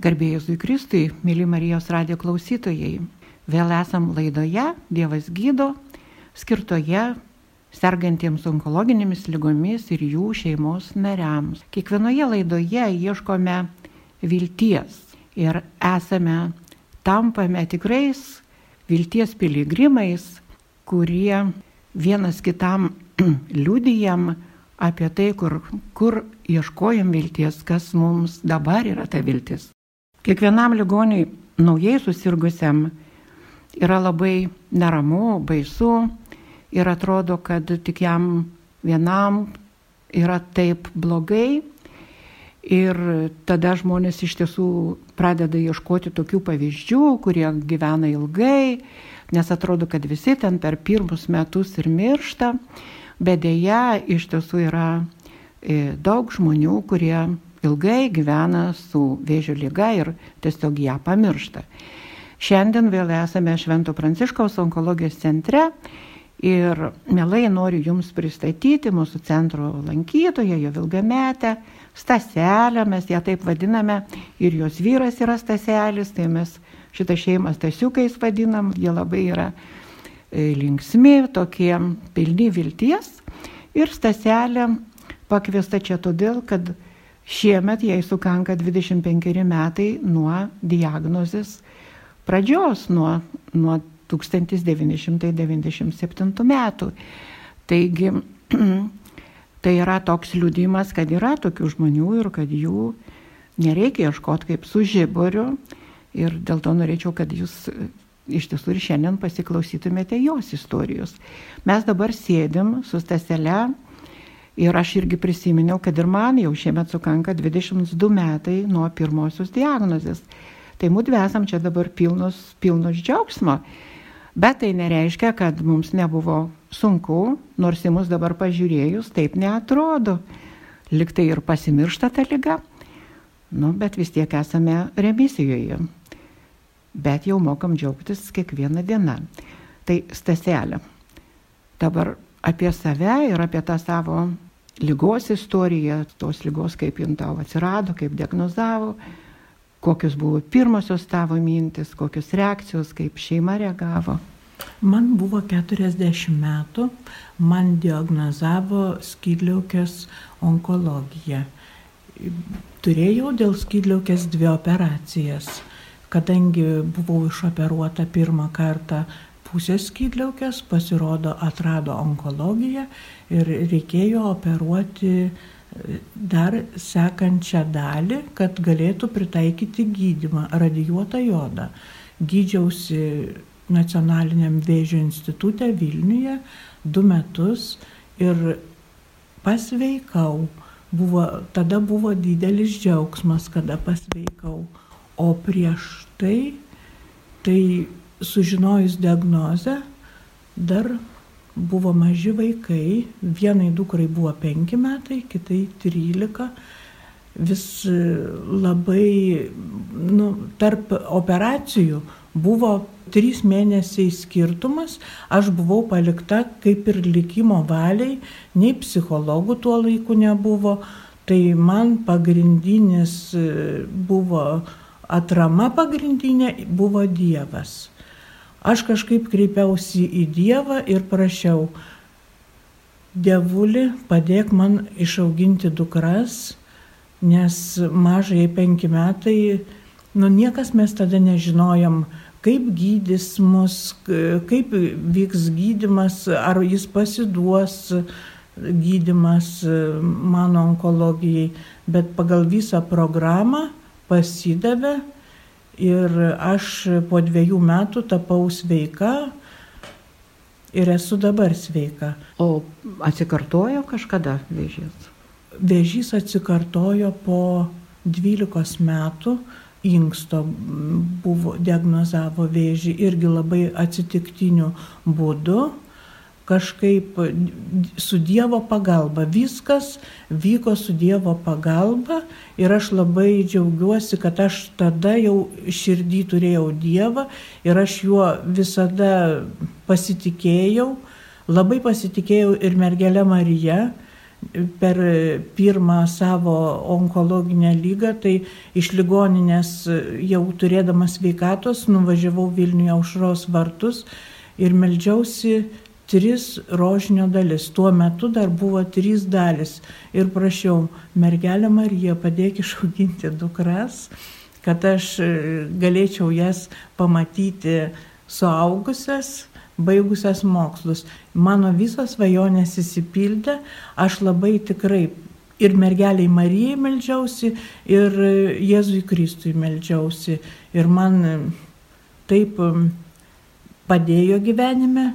Garbėjus į Kristui, mėly Marijos radijo klausytojai, vėl esam laidoje Dievas gydo, skirtoje sergantiems onkologinėmis lygomis ir jų šeimos nariams. Kiekvienoje laidoje ieškome vilties ir esame, tampame tikrais vilties piligrimais, kurie vienas kitam liudijam apie tai, kur, kur ieškojam vilties, kas mums dabar yra ta viltis. Kiekvienam ligoniui naujai susirgusiam yra labai neramu, baisu ir atrodo, kad tik jam vienam yra taip blogai. Ir tada žmonės iš tiesų pradeda ieškoti tokių pavyzdžių, kurie gyvena ilgai, nes atrodo, kad visi ten per pirmus metus ir miršta, bet dėja iš tiesų yra e, daug žmonių, kurie ilgai gyvena su vėžio lyga ir tiesiog ją pamiršta. Šiandien vėl esame Švento Pranciškaus onkologijos centre ir mielai noriu Jums pristatyti mūsų centro lankytoją, jo ilgametę, Staselę, mes ją taip vadiname, ir jos vyras yra Staselis, tai mes šitą šeimą Stasiukais vadinam, jie labai yra e, linksmi, tokie pilni vilties. Ir Staselė pakviesta čia todėl, kad Šiemet jai sukanka 25 metai nuo diagnozės pradžios, nuo, nuo 1997 metų. Taigi tai yra toks liūdimas, kad yra tokių žmonių ir kad jų nereikia ieškoti kaip su žiboriu. Ir dėl to norėčiau, kad jūs iš tiesų ir šiandien pasiklausytumėte jos istorijos. Mes dabar sėdim su Stasele Ir aš irgi prisiminiau, kad ir man jau šiemet sukanka 22 metai nuo pirmosios diagnozės. Tai mūdvi esam čia dabar pilnus, pilnus džiaugsmo. Bet tai nereiškia, kad mums nebuvo sunku, nors į mus dabar pažiūrėjus taip neatrodo. Liktai ir pasimiršta ta lyga. Nu, bet vis tiek esame remisijoje. Bet jau mokam džiaugtis kiekvieną dieną. Tai staselė. Dabar apie save ir apie tą savo lygos istoriją, tos lygos, kaip jin tau atsirado, kaip diagnozavo, kokios buvo pirmosios tavo mintis, kokios reakcijos, kaip šeima reagavo. Man buvo 40 metų, man diagnozavo skydliaukės onkologiją. Turėjau dėl skydliaukės dvi operacijas. Kadangi buvau išoperuota pirmą kartą pusės skydliaukės, pasirodo atrado onkologiją ir reikėjo operuoti e, dar sekančią dalį, kad galėtų pritaikyti gydimą, radijuotą jodą. Gydžiausi nacionaliniam vėžio institutė Vilniuje du metus ir pasveikau. Buvo, tada buvo didelis džiaugsmas, kada pasveikau. O prieš tai, tai sužinojus diagnozę, dar buvo maži vaikai, vienai dukrai buvo penki metai, kitai trylika. Vis labai, nu, tarp operacijų buvo trys mėnesiai skirtumas, aš buvau palikta kaip ir likimo valiai, nei psichologų tuo laiku nebuvo, tai man pagrindinis buvo atrama pagrindinė buvo Dievas. Aš kažkaip kreipiausi į Dievą ir prašiau, Dievuli, padėk man išauginti dukras, nes mažai penki metai, nu niekas mes tada nežinojom, kaip gydys mus, kaip vyks gydimas, ar jis pasiduos gydimas mano onkologijai, bet pagal visą programą pasidavė Ir aš po dviejų metų tapau sveika ir esu dabar sveika. O atsikartojo kažkada vėžys? Vėžys atsikartojo po 12 metų, inksto buvo diagnozavo vėžį irgi labai atsitiktiniu būdu kažkaip su Dievo pagalba. Viskas vyko su Dievo pagalba ir aš labai džiaugiuosi, kad aš tada jau širdį turėjau Dievą ir aš juo visada pasitikėjau, labai pasitikėjau ir mergelė Marija, per pirmą savo onkologinę lygą, tai iš ligoninės jau turėdamas veikatos nuvažiavau Vilniuje aušros vartus ir meldžiausi tris rožinio dalis. Tuo metu dar buvo trys dalis. Ir prašiau, mergelė Marija, padėk išauginti dukras, kad aš galėčiau jas pamatyti suaugusias baigusias mokslus. Mano visos svajonės įsipildė, aš labai tikrai ir mergeliai Marijai melžiausi, ir Jėzui Kristui melžiausi. Ir man taip padėjo gyvenime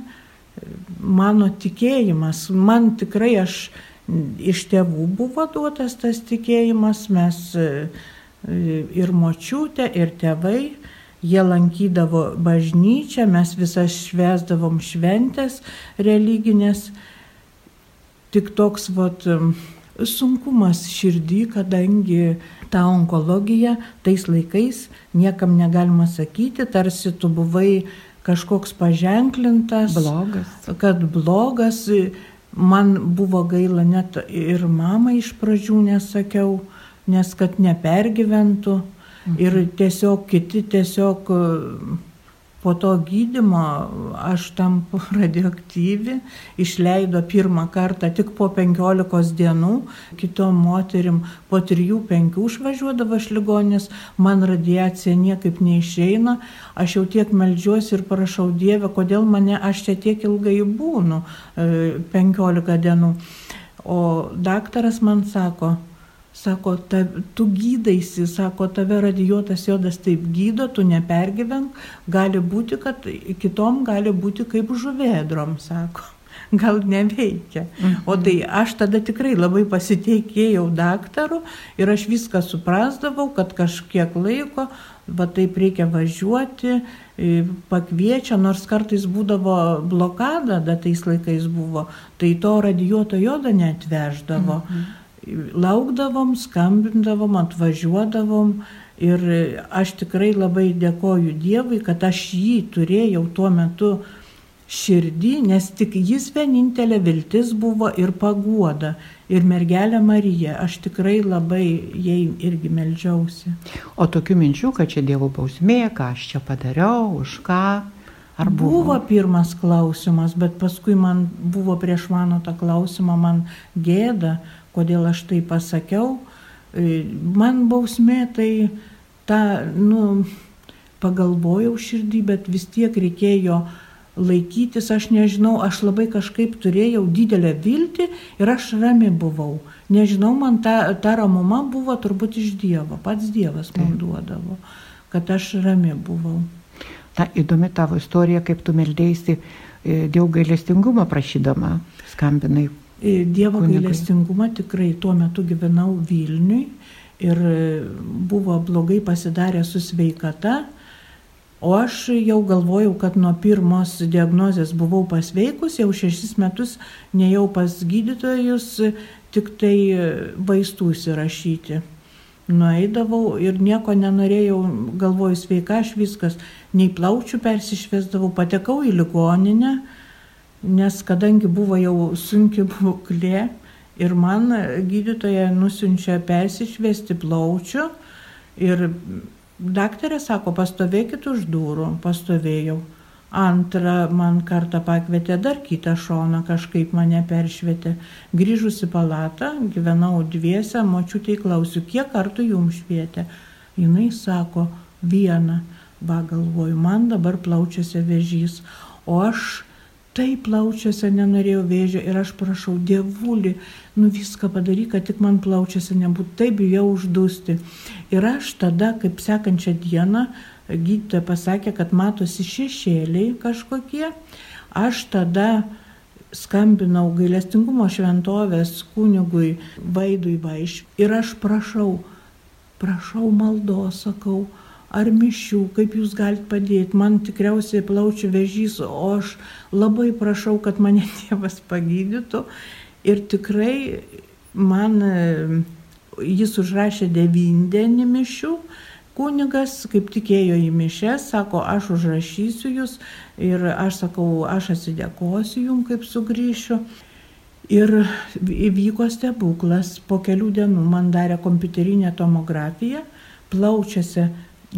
mano tikėjimas. Man tikrai aš iš tėvų buvo duotas tas tikėjimas, mes ir močiutė, ir tėvai Jie lankydavo bažnyčią, mes visas švesdavom šventės religinės. Tik toks vat, sunkumas širdį, kadangi ta onkologija tais laikais niekam negalima sakyti, tarsi tu buvai kažkoks paženklintas. Blogas. Kad blogas. Man buvo gaila net ir mamai iš pradžių nesakiau, nes kad nepergyventų. Ir tiesiog kiti tiesiog po to gydimo aš tampu radioaktyvi, išleido pirmą kartą tik po 15 dienų, kitom moterim po 3-5 išvažiuodavo iš ligonės, man radiacija niekaip neišeina, aš jau tiek melžiuosi ir prašau Dievę, kodėl mane aš čia tiek ilgai būnu, 15 e, dienų. O daktaras man sako, Sako, ta, tu gydaisi, sako, tave radijuotas jodas taip gydo, tu nepergyvenk, gali būti, kad kitom gali būti kaip žuvėdrom, sako, gal neveikia. Mhm. O tai aš tada tikrai labai pasiteikėjau daktaru ir aš viską suprasdavau, kad kažkiek laiko, va taip reikia važiuoti, pakviečia, nors kartais būdavo blokada, da tais laikais buvo, tai to radijuoto jodo neatveždavo. Mhm laukdavom, skambindavom, atvažiuodavom ir aš tikrai labai dėkoju Dievui, kad aš jį turėjau tuo metu širdį, nes tik jis vienintelė viltis buvo ir paguoda. Ir mergelė Marija, aš tikrai labai jai irgi melžiausi. O tokių minčių, kad čia Dievo bausmė, ką aš čia padariau, už ką, ar buvo? Buvo pirmas klausimas, bet paskui man buvo prieš mano tą klausimą, man gėda, kodėl aš tai pasakiau. E, man bausmė tai tą, nu, pagalvojau širdį, bet vis tiek reikėjo laikytis, aš nežinau, aš labai kažkaip turėjau didelę viltį ir aš rami buvau. Nežinau, man ta, ta ramuma buvo turbūt iš Dievo, pats Dievas man duodavo, kad aš rami buvau. Ta įdomi tavo istorija, kaip tu meldėsi e, dėl gailestingumo prašydama, skambinai Dievo gailestingumą tikrai tuo metu gyvenau Vilniui ir buvo blogai pasidarę su sveikata, o aš jau galvojau, kad nuo pirmos diagnozės buvau pasveikus, jau šešis metus nejau pas gydytojus, tik tai vaistų įsirašyti. Nueidavau ir nieko nenorėjau, galvoju sveika, aš viskas, nei plaučių persišvesdavau, patekau į ligoninę nes kadangi buvo jau sunki būklė ir man gydytoja nusiunčia persišvesti plaučių ir daktarė sako, pastovėkit už durų, pastovėjau. Antrą man kartą pakvietė dar kitą šoną, kažkaip mane peršvietė. Grįžus į palatą, gyvenau dviese, močiutė klausiu, kiek kartų jums švietė. Jis sako, vieną, va galvoju, man dabar plaučiuose vežys, o aš taip plaučiuose nenorėjau vėžio ir aš prašau dievulį, nu viską padaryk, kad tik man plaučiuose nebūtų, taip bijau uždusti. Ir aš tada, kaip sekančią dieną, gydytoja pasakė, kad matosi šešėliai kažkokie, aš tada skambinau gailestingumo šventovės kunigui Vaidui Vaiš ir aš prašau, prašau maldos, sakau, ar mišių, kaip jūs galite padėti. Man tikriausiai plaučių vežys, o aš labai prašau, kad mane Dievas pagydytų. Ir tikrai man jis užrašė devyndienį mišių. Kunigas, kaip tikėjo į mišes, sako, aš užrašysiu jūs ir aš sakau, aš atsidėkosiu jums, kaip sugrįšiu. Ir įvyko stebuklas, po kelių dienų man darė kompiuterinę tomografiją, plaučiuose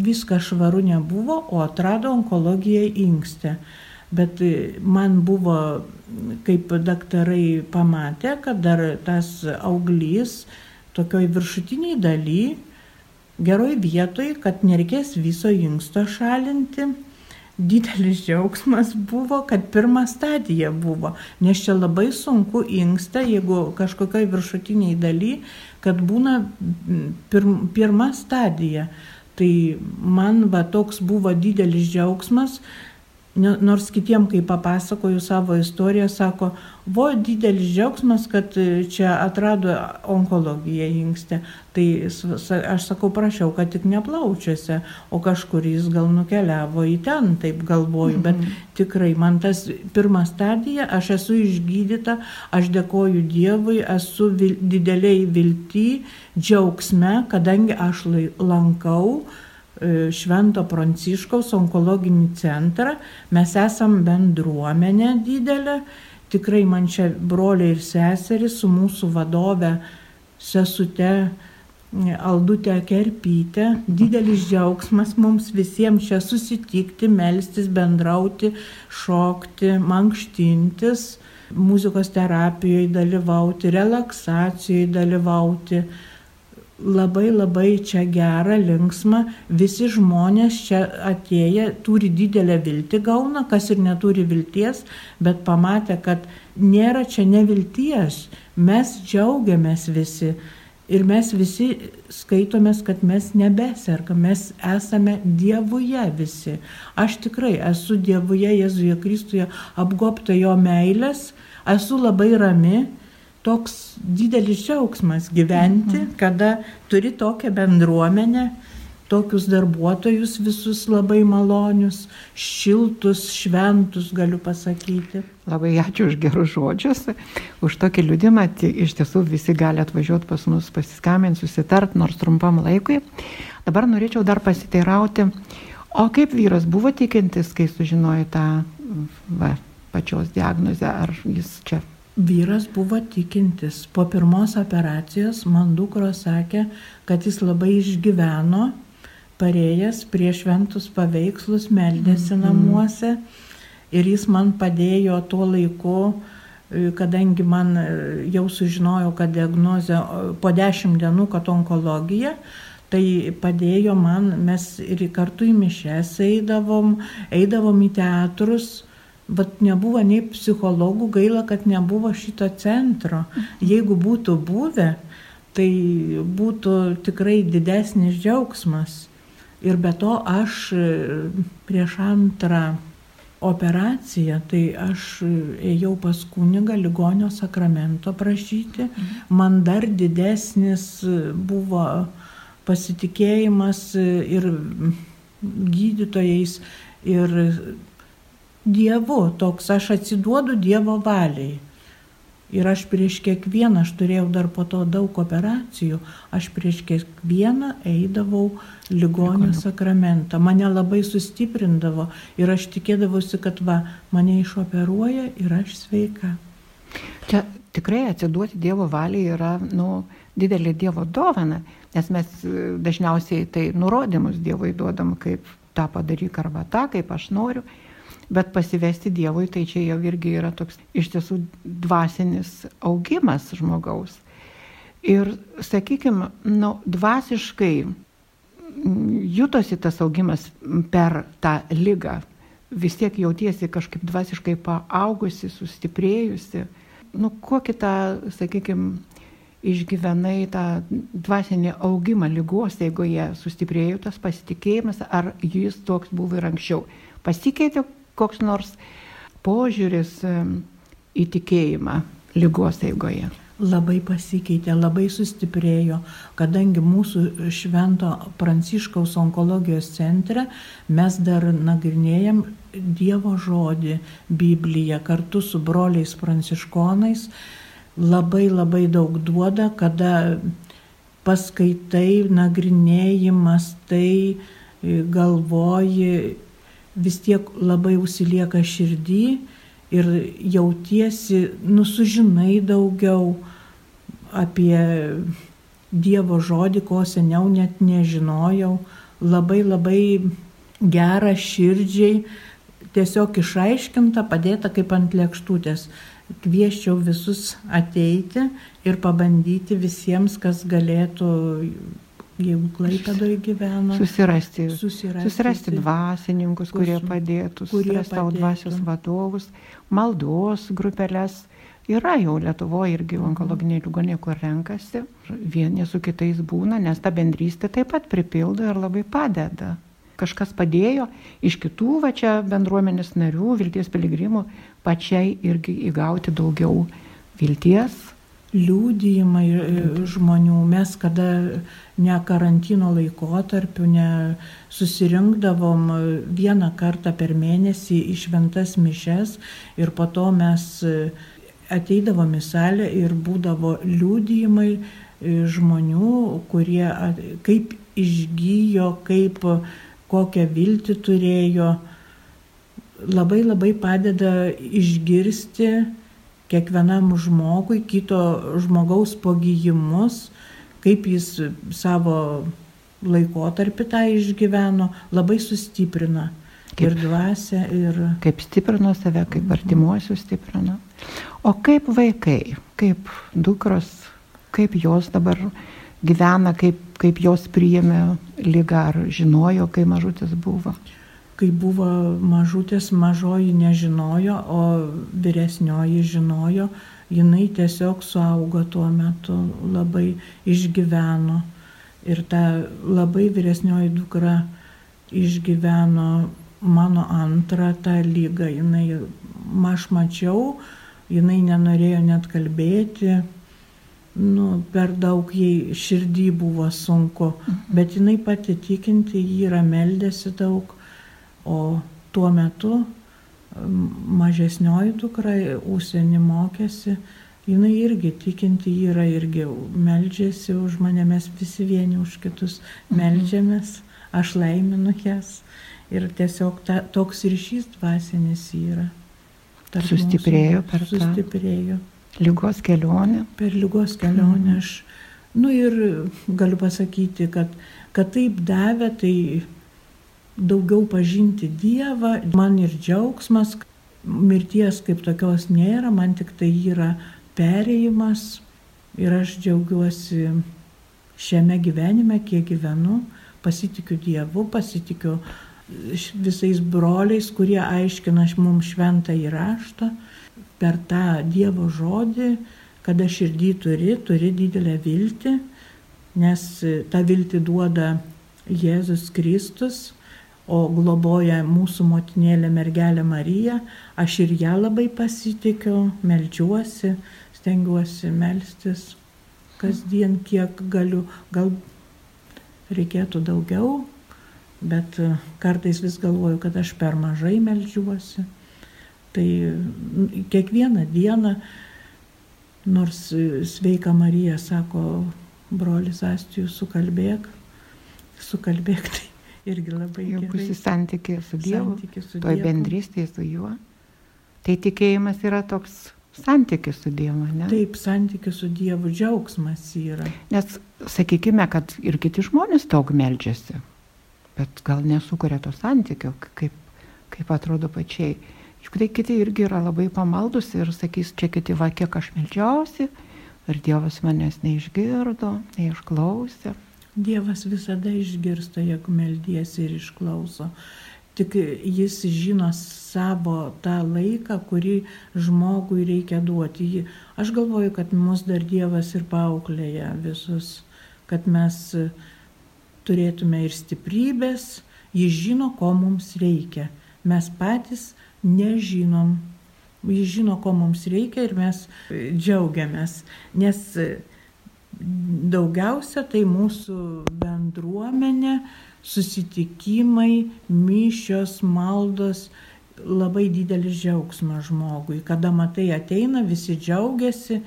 viskas švaru nebuvo, o atrado onkologiją inkstę. Bet man buvo, kaip daktarai pamatė, kad dar tas auglys tokioj viršutiniai daly, geroj vietoj, kad nereikės viso inksto šalinti didelis džiaugsmas buvo, kad pirma stadija buvo, nes čia labai sunku inksta, jeigu kažkokiai viršutiniai daly, kad būna pirm, pirma stadija. Tai man va toks buvo didelis džiaugsmas, Nors kitiem, kai papasakoju savo istoriją, sako, vo didelis džiaugsmas, kad čia atrado onkologiją inkstę. Tai aš sakau, prašiau, kad tik neplaučiuose, o kažkur jis gal nukeliavo į ten, taip galvoju. Mhm. Bet tikrai man tas pirma stadija, aš esu išgydyta, aš dėkoju Dievui, esu vil, dideliai vilty, džiaugsme, kadangi aš lankau E, Švento Pranciškaus onkologinį centrą. Mes esam bendruomenė didelė. Tikrai man čia broliai ir seserys su mūsų vadove sesute e, Aldutė Kerpytė. Didelis džiaugsmas mums visiems čia susitikti, melstis, bendrauti, šokti, mankštintis, muzikos terapijoje dalyvauti, relaksacijoje dalyvauti labai labai čia gera, linksma, visi žmonės čia atėję turi didelę viltį gauna, kas ir neturi vilties, bet pamatė, kad nėra čia nevilties, mes džiaugiamės visi. Ir mes visi skaitomės, kad mes nebesergam, mes esame Dievuje visi. Aš tikrai esu Dievuje, Jėzuje Kristuje, apgopta jo meilės, esu labai rami, toks didelis džiaugsmas gyventi, mhm. kada turi tokią bendruomenę, tokius darbuotojus visus labai malonius, šiltus, šventus, galiu pasakyti. Labai ačiū už gerus žodžius, už tokį liūdimą. Iš tiesų visi gali atvažiuoti pas mus, pasiskaminti, susitart, nors trumpam laikui. Dabar norėčiau dar pasiteirauti, o kaip vyras buvo tikintis, kai sužinojo tą va, pačios diagnozę, ar jis čia Vyras buvo tikintis. Po pirmos operacijos man dukros sakė, kad jis labai išgyveno, parėjęs prie šventus paveikslus, meldėsi mm -hmm. namuose ir jis man padėjo tuo laiku, e, kadangi man e, jau sužinojau, kad diagnozė po dešimt dienų, kad onkologija, tai padėjo man, mes ir kartu į mišes eidavom, eidavom į teatrus, Bet nebuvo nei psichologų, gaila, kad nebuvo šito centro. Jeigu būtų buvę, tai būtų tikrai didesnis džiaugsmas. Ir be to aš e, prieš antrą operaciją, tai aš ėjau pas kunigą ligonio sakramento prašyti. Man dar didesnis buvo pasitikėjimas ir gydytojais ir Dievu, toks aš atsiduodu Dievo valiai. Ir aš prieš kiekvieną, aš turėjau dar po to daug operacijų, aš prieš kiekvieną eidavau ligonio sakramentą. Mane labai sustiprindavo ir aš tikėdavausi, kad va, mane išoperuoja ir aš sveika. Čia tikrai atsiduoti Dievo valiai yra nu, didelė Dievo dovana, nes mes e, dažniausiai tai nurodymus Dievui duodam, kaip tą padaryk arba tą, kaip aš noriu bet pasivesti Dievui tai čia jau irgi yra toks iš tiesų dvasinis augimas žmogaus. Ir, sakykime, nu, dvasiškai jutosi tas augimas per tą lygą, vis tiek jautiesi kažkaip dvasiškai paaugusi, sustiprėjusi. Nu, kokį tą, sakykime, išgyvenai tą dvasinį augimą lygos, jeigu jie sustiprėjo tas pasitikėjimas, ar jis toks buvo ir anksčiau. Pasikeitė koks nors požiūris į tikėjimą lygos eigoje? Labai pasikeitė, labai sustiprėjo, kadangi mūsų švento Pranciškaus onkologijos centre mes dar nagrinėjom Dievo žodį, Bibliją kartu su broliais pranciškonais. Labai labai daug duoda, kada paskaitai, nagrinėjimas, tai galvoji vis tiek labai užsilieka širdį ir jautiesi, nusužinai daugiau apie Dievo žodį, ko seniau net nežinojau, labai labai gera širdžiai, tiesiog išaiškinta, padėta kaip ant lėkštutės. Kvieščiau visus ateiti ir pabandyti visiems, kas galėtų jeigu Klaipėdoje gyvena. Susirasti, susirasti, susirasti dvasininkus, kurie padėtų, kurie savo dvasios vadovus, maldos grupelės. Yra jau Lietuvoje irgi mhm. onkologiniai ligoniai, kur renkasi, vieni su kitais būna, nes ta bendrystė taip pat pripildo ir labai padeda. Kažkas padėjo iš kitų va čia bendruomenės narių, vilties piligrimų, pačiai irgi įgauti daugiau vilties. Liūdėjimai e, žmonių, mes kada ne karantino laikotarpiu, ne susirinkdavom vieną kartą per mėnesį į šventas mišes ir po to mes e, ateidavom į salę ir būdavo liūdėjimai e, žmonių, kurie kaip išgyjo, kaip kokią viltį turėjo. Labai labai padeda išgirsti kiekvienam žmogui kito žmogaus pagyjimus, kaip jis savo laikotarpį tą išgyveno, labai sustiprina. Kaip, ir dvasia, ir... Kaip stiprino save, kaip artimuosius stiprino. O kaip vaikai, kaip dukros, kaip jos dabar gyvena, kaip, kaip jos priėmė lygą, ar žinojo, kai mažutis buvo? Kai buvo mažutis, mažoji nežinojo, o vyresnioji žinojo, jinai tiesiog suaugo tuo metu, labai išgyveno. Ir ta labai vyresnioji dukra išgyveno mano antrą tą lygą. Jinai, aš mačiau, jinai nenorėjo net kalbėti, nu, per daug jai širdį buvo sunku, mhm. bet jinai pati tikinti, ji yra meldėsi daug, o tuo metu mažesnioji dukra užsienį mokėsi, jinai irgi tikinti yra, irgi meldžiasi už mane, mes visi vieni už kitus mhm. meldžiamės, aš laiminu jas ir tiesiog ta, toks ryšys dvasinis yra. Sustiprėjo per tą. Sustiprėjo. Lygos kelionę. Per lygos kelionę mhm. aš, nu ir galiu pasakyti, kad, kad taip davė, tai daugiau pažinti Dievą, man ir džiaugsmas, mirties kaip tokios nėra, man tik tai yra perėjimas ir aš džiaugiuosi šiame gyvenime, kiek gyvenu, pasitikiu Dievu, pasitikiu visais broliais, kurie aiškina mums šventą įraštą per tą Dievo žodį, kada širdį turi, turi didelę viltį, nes tą viltį duoda Jėzus Kristus o globoja mūsų motinėlė mergelė Marija, aš ir ją labai pasitikiu, melžiuosi, stengiuosi melstis kasdien, kiek galiu, gal reikėtų daugiau, bet kartais vis galvoju, kad aš per mažai melžiuosi. Tai kiekvieną dieną, nors sveika Marija sako, brolis Astijus, sukalbėk, sukalbėk, tai irgi labai jau bus į santykį su Dievu, su toj bendrystėje su juo. Tai tikėjimas yra toks santykis su Dievu, ne? Taip, santykis su Dievu džiaugsmas yra. Nes sakykime, kad ir kiti žmonės daug melžiasi, bet gal nesukuria to santykio, kaip, kaip atrodo pačiai. Juk tai kiti irgi yra labai pamaldus ir sakys, čia kiti va, kiek aš melžiausi ir Dievas manęs neišgirdo, neišklausė. Dievas visada išgirsta, jeigu meldiesi ir išklauso. Tik jis žino savo tą laiką, kurį žmogui reikia duoti. Aš galvoju, kad mus dar Dievas ir paauklėja visus, kad mes turėtume ir stiprybės, jis žino, ko mums reikia. Mes patys nežinom. Jis žino, ko mums reikia ir mes džiaugiamės. Nes Daugiausia tai mūsų bendruomenė, susitikimai, mišios, maldos, labai didelis džiaugsmas žmogui. Kada matai ateina, visi džiaugiasi,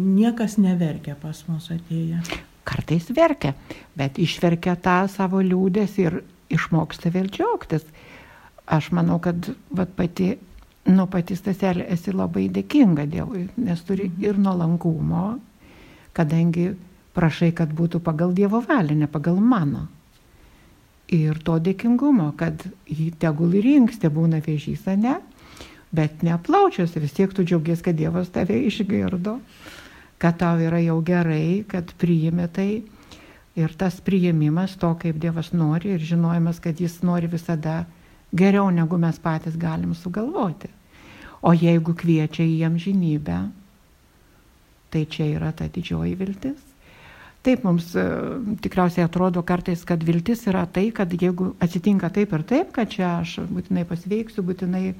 niekas neverkia pas mus atėję. Kartais verkia, bet išverkia tą savo liūdės ir išmoksta vėl džiaugtis. Aš manau, kad vat, pati nu pati staselė esi labai dėkinga Dievui, nes turi mhm. ir nuolankumo, kadangi prašai, kad būtų pagal Dievo valią, ne pagal mano. Ir to dėkingumo, kad jį tegul ir inkstė būna vėžys, ne, bet neplaučias, vis tiek tu džiaugies, kad Dievas tave išgirdo, kad tau yra jau gerai, kad priimi tai. Ir tas priėmimas to, kaip Dievas nori ir žinojimas, kad Jis nori visada geriau, negu mes patys galim sugalvoti. O jeigu kviečia į amžinybę, tai čia yra ta didžioji viltis. Taip, mums e, tikriausiai atrodo kartais, kad viltis yra tai, kad jeigu atsitinka taip ir taip, kad čia aš būtinai pasveiksiu, būtinai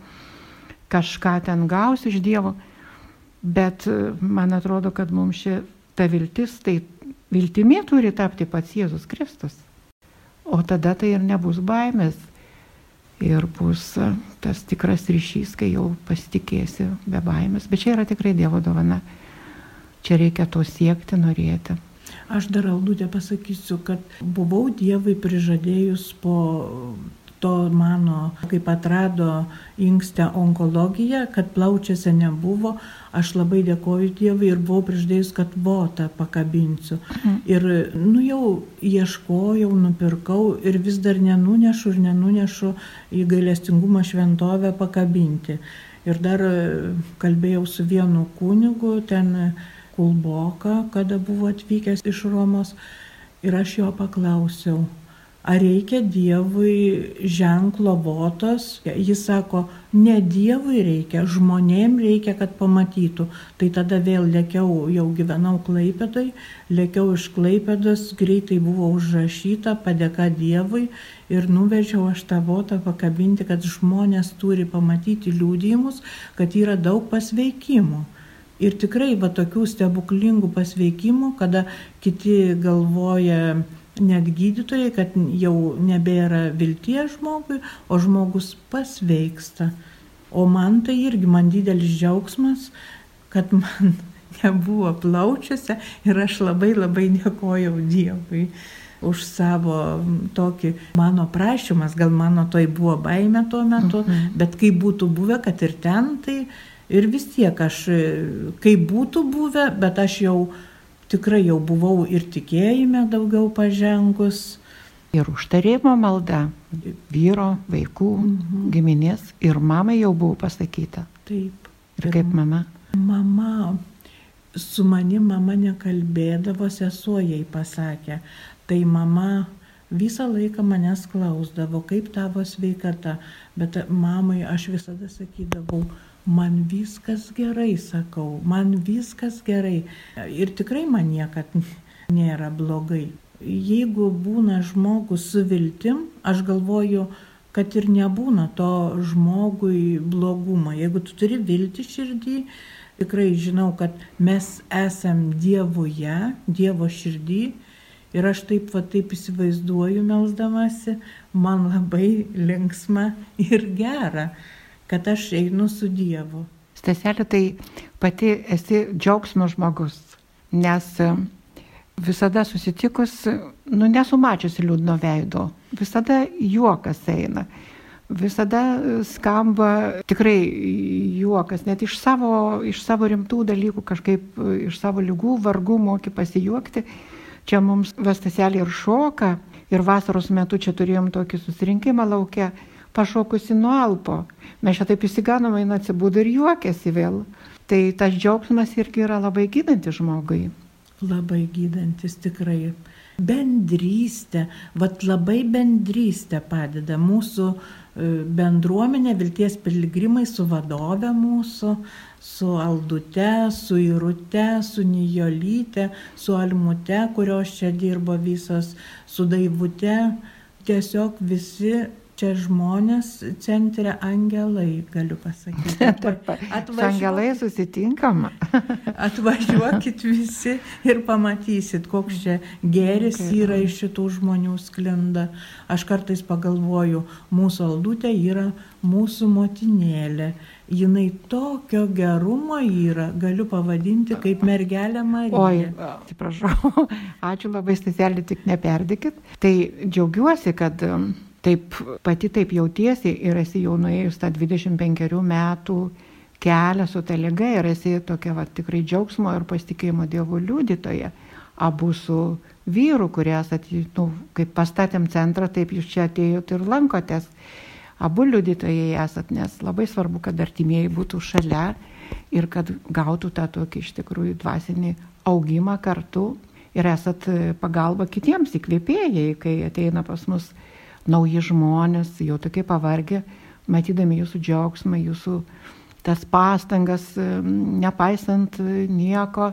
kažką ten gausiu iš Dievo, bet e, man atrodo, kad mums ši ta viltis, tai viltimi turi tapti pats Jėzus Kristus. O tada tai ir nebus baimės, ir bus e, tas tikras ryšys, kai jau pasitikėsi be baimės. Bet čia yra tikrai Dievo dovana. Čia reikia to siekti, norėti. Aš dar aldutę pasakysiu, kad buvau Dievui prižadėjus po to mano, kaip atrado inkstę onkologiją, kad plaučiuose nebuvo, aš labai dėkoju Dievui ir buvau priždėjus, kad votą pakabinsiu. Mhm. Ir, nu jau ieškojau, nupirkau ir vis dar nenunešu ir nenunešu į gailestingumą šventovę pakabinti. Ir dar kalbėjau su vienu kunigu, ten Kulboka, kada buvo atvykęs iš Romos, ir aš jo paklausiau, ar reikia Dievui ženklo votos. Jis sako, ne Dievui reikia, žmonėm reikia, kad pamatytų. Tai tada vėl lėkiau, jau gyvenau Klaipėdai, lėkiau iš Klaipėdos, greitai buvo užrašyta padėka Dievui ir nuvežiau aš tą votą pakabinti, kad žmonės turi pamatyti liūdėjimus, kad yra daug pasveikimų. Ir tikrai va tokių stebuklingų pasveikimų, kada kiti galvoja, net gydytojai, kad jau nebėra vilties žmogui, o žmogus pasveiksta. O man tai irgi man didelis džiaugsmas, kad man nebuvo plaučiuose ir aš labai labai dėkojau Dievui už savo tokį mano prašymas, gal mano toj buvo baime tuo metu, mhm. bet kai būtų buvę, kad ir ten, tai ir vis tiek aš, kai būtų buvę, bet aš jau tikrai jau buvau ir tikėjime daugiau pažengus. Ir užtarimo malda vyro, vaikų, mhm. giminės ir mamai jau buvo pasakyta. Taip. Ir kaip mama? Mama, su manim mama nekalbėdavo, sesuo jai pasakė. Tai mama visą laiką manęs klausdavo, kaip tavo sveikata, bet mamai aš visada sakydavau, man viskas gerai, sakau, man viskas gerai. Ir tikrai man niekad nėra blogai. Jeigu būna žmogus su viltim, aš galvoju, kad ir nebūna to žmogui blogumo. Jeigu tu turi viltį širdį, tikrai žinau, kad mes esam Dievuje, Dievo širdį. Ir aš taip va taip įsivaizduoju melzdamasi, man labai linksma ir gera kad aš einu su Dievu. Staselė, tai pati esi džiaugsmo žmogus, nes e, visada susitikus, nu nesumačiusi liūdno veido, visada juokas eina. Visada skamba tikrai juokas, net iš savo, iš savo rimtų dalykų, kažkaip iš savo lygų, vargų moki pasijuokti. Čia mums vastaselė ir šoka, ir vasaros metu čia turėjom tokį susirinkimą laukia, pašokusi nuo alpo. Mes čia taip įsiganom, eina atsibūdų ir juokiasi vėl. Tai tas džiaugsmas irgi yra labai gydantis žmogui. Labai gydantis tikrai. Bendrystė, vad labai bendrystė padeda mūsų e, bendruomenė, vilties piligrimai su vadove mūsų, su Aldute, su Irute, su Nijolyte, su Almute, kurios čia dirbo visos, su Daivute. Tiesiog visi čia žmonės centre angelai, galiu pasakyti. Atvažiuokit, angelai susitinkama. atvažiuokit visi ir pamatysit, koks čia geris yra iš šitų žmonių sklinda. Aš kartais pagalvoju, mūsų aldutė yra mūsų motinėlė. Jinai tokio gerumo yra, galiu pavadinti kaip mergelė Marija. Oi, atsiprašau, ačiū labai, Staselį, tik neperdikit. Tai džiaugiuosi, kad taip pati taip jautiesi ir esi jau nuėjus tą 25 metų kelią su ta lyga ir esi tokia va, tikrai džiaugsmo ir pasitikėjimo dievų liudytoja. Abu su vyru, kurie esate, nu, kaip pastatėm centrą, taip jūs čia atėjote ir lankotės. Abu liudytojai esat, nes labai svarbu, kad artimieji būtų šalia ir kad gautų tą tokį iš tikrųjų dvasinį augimą kartu ir esat pagalba kitiems įkvėpėjai, kai ateina pas mus nauji žmonės, jau tokie pavargę, matydami jūsų džiaugsmą, jūsų tas pastangas, nepaisant nieko,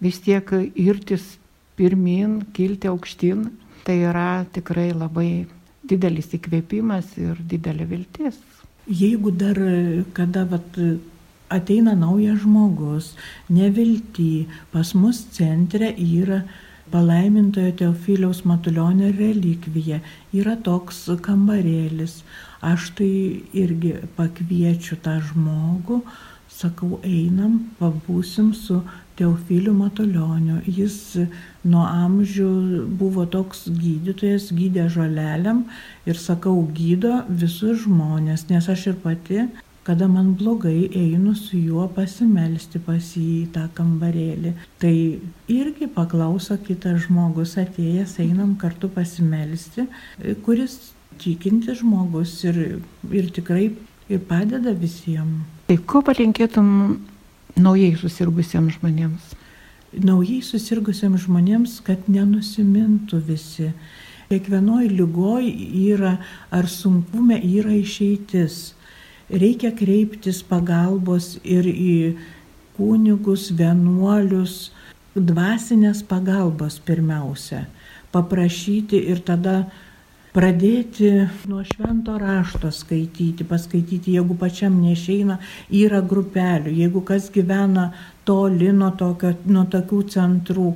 vis tiek irtis pirmin, kilti aukštin, tai yra tikrai labai didelis įkvėpimas ir didelė viltis. Jeigu dar kada vat, ateina naujas žmogus, nevilti, pas mus centre yra palaimintojo Teofiliaus Matulionio relikvija, yra toks kambarėlis. Aš tai irgi pakviečiu tą žmogų, sakau, einam, pabūsim su Teofiliu Matulioniu. Jis nuo amžių buvo toks gydytojas, gydė žoleliam ir sakau, gydo visus žmonės, nes aš ir pati kada man blogai einu su juo pasimelsti pas jį į tą kambarėlį. Tai irgi paklauso kitas žmogus atėjęs, einam kartu pasimelsti, kuris tikinti žmogus ir, ir tikrai ir padeda visiems. Tai ko palinkėtum naujai susirgusiems žmonėms? Naujai susirgusiems žmonėms, kad nenusimintų visi. Kiekvienoje lygoje yra ar sunkume yra išeitis reikia kreiptis pagalbos ir į kunigus, vienuolius, dvasinės pagalbos pirmiausia, paprašyti ir tada pradėti nuo švento rašto skaityti, paskaityti, jeigu pačiam neišeina, yra grupelių, jeigu kas gyvena toli nuo, tokio, nuo tokių centrų,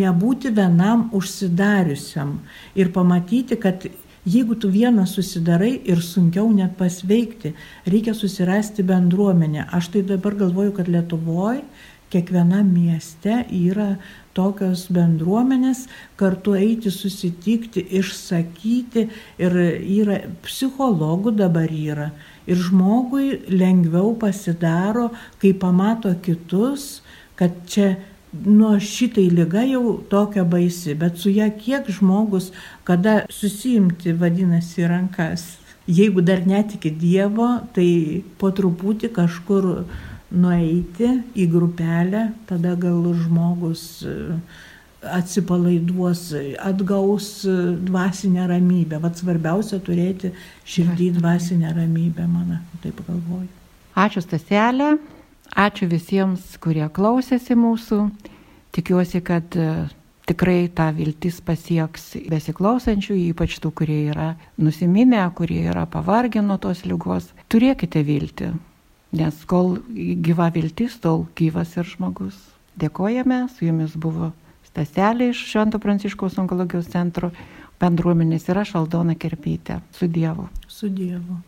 nebūti vienam užsidariusiam ir pamatyti, kad Jeigu tu vienas susidarai ir sunkiau net pasveikti, reikia susirasti bendruomenę. Aš tai dabar galvoju, kad Lietuvoje kiekvienam mieste yra tokios bendruomenės, kartu eiti, susitikti, išsakyti ir yra psichologų dabar yra. Ir žmogui lengviau pasidaro, kai pamato kitus, kad čia nuo šitai lyga jau tokia baisi, bet su ją kiek žmogus, kada susimti vadinasi rankas. Jeigu dar netiki Dievo, tai po truputį kažkur nueiti į grupelę, tada gal žmogus e, atsipalaiduos, atgaus e, dvasinę ramybę. Vat svarbiausia turėti širdį dvasinę ramybę, man taip galvoju. Ačiū Staselė. Ačiū visiems, kurie klausėsi mūsų. Tikiuosi, kad e, tikrai ta viltis pasieks besiklausančių, ypač tų, kurie yra nusiminę, kurie yra pavargę nuo tos lygos. Turėkite viltį, nes kol gyva viltis, tol gyvas ir žmogus. Dėkojame, su jumis buvo Staselė iš Švento Pranciškaus onkologijos centro bendruomenės ir aš Aldona Kerpytė. Su Dievu. Su Dievu.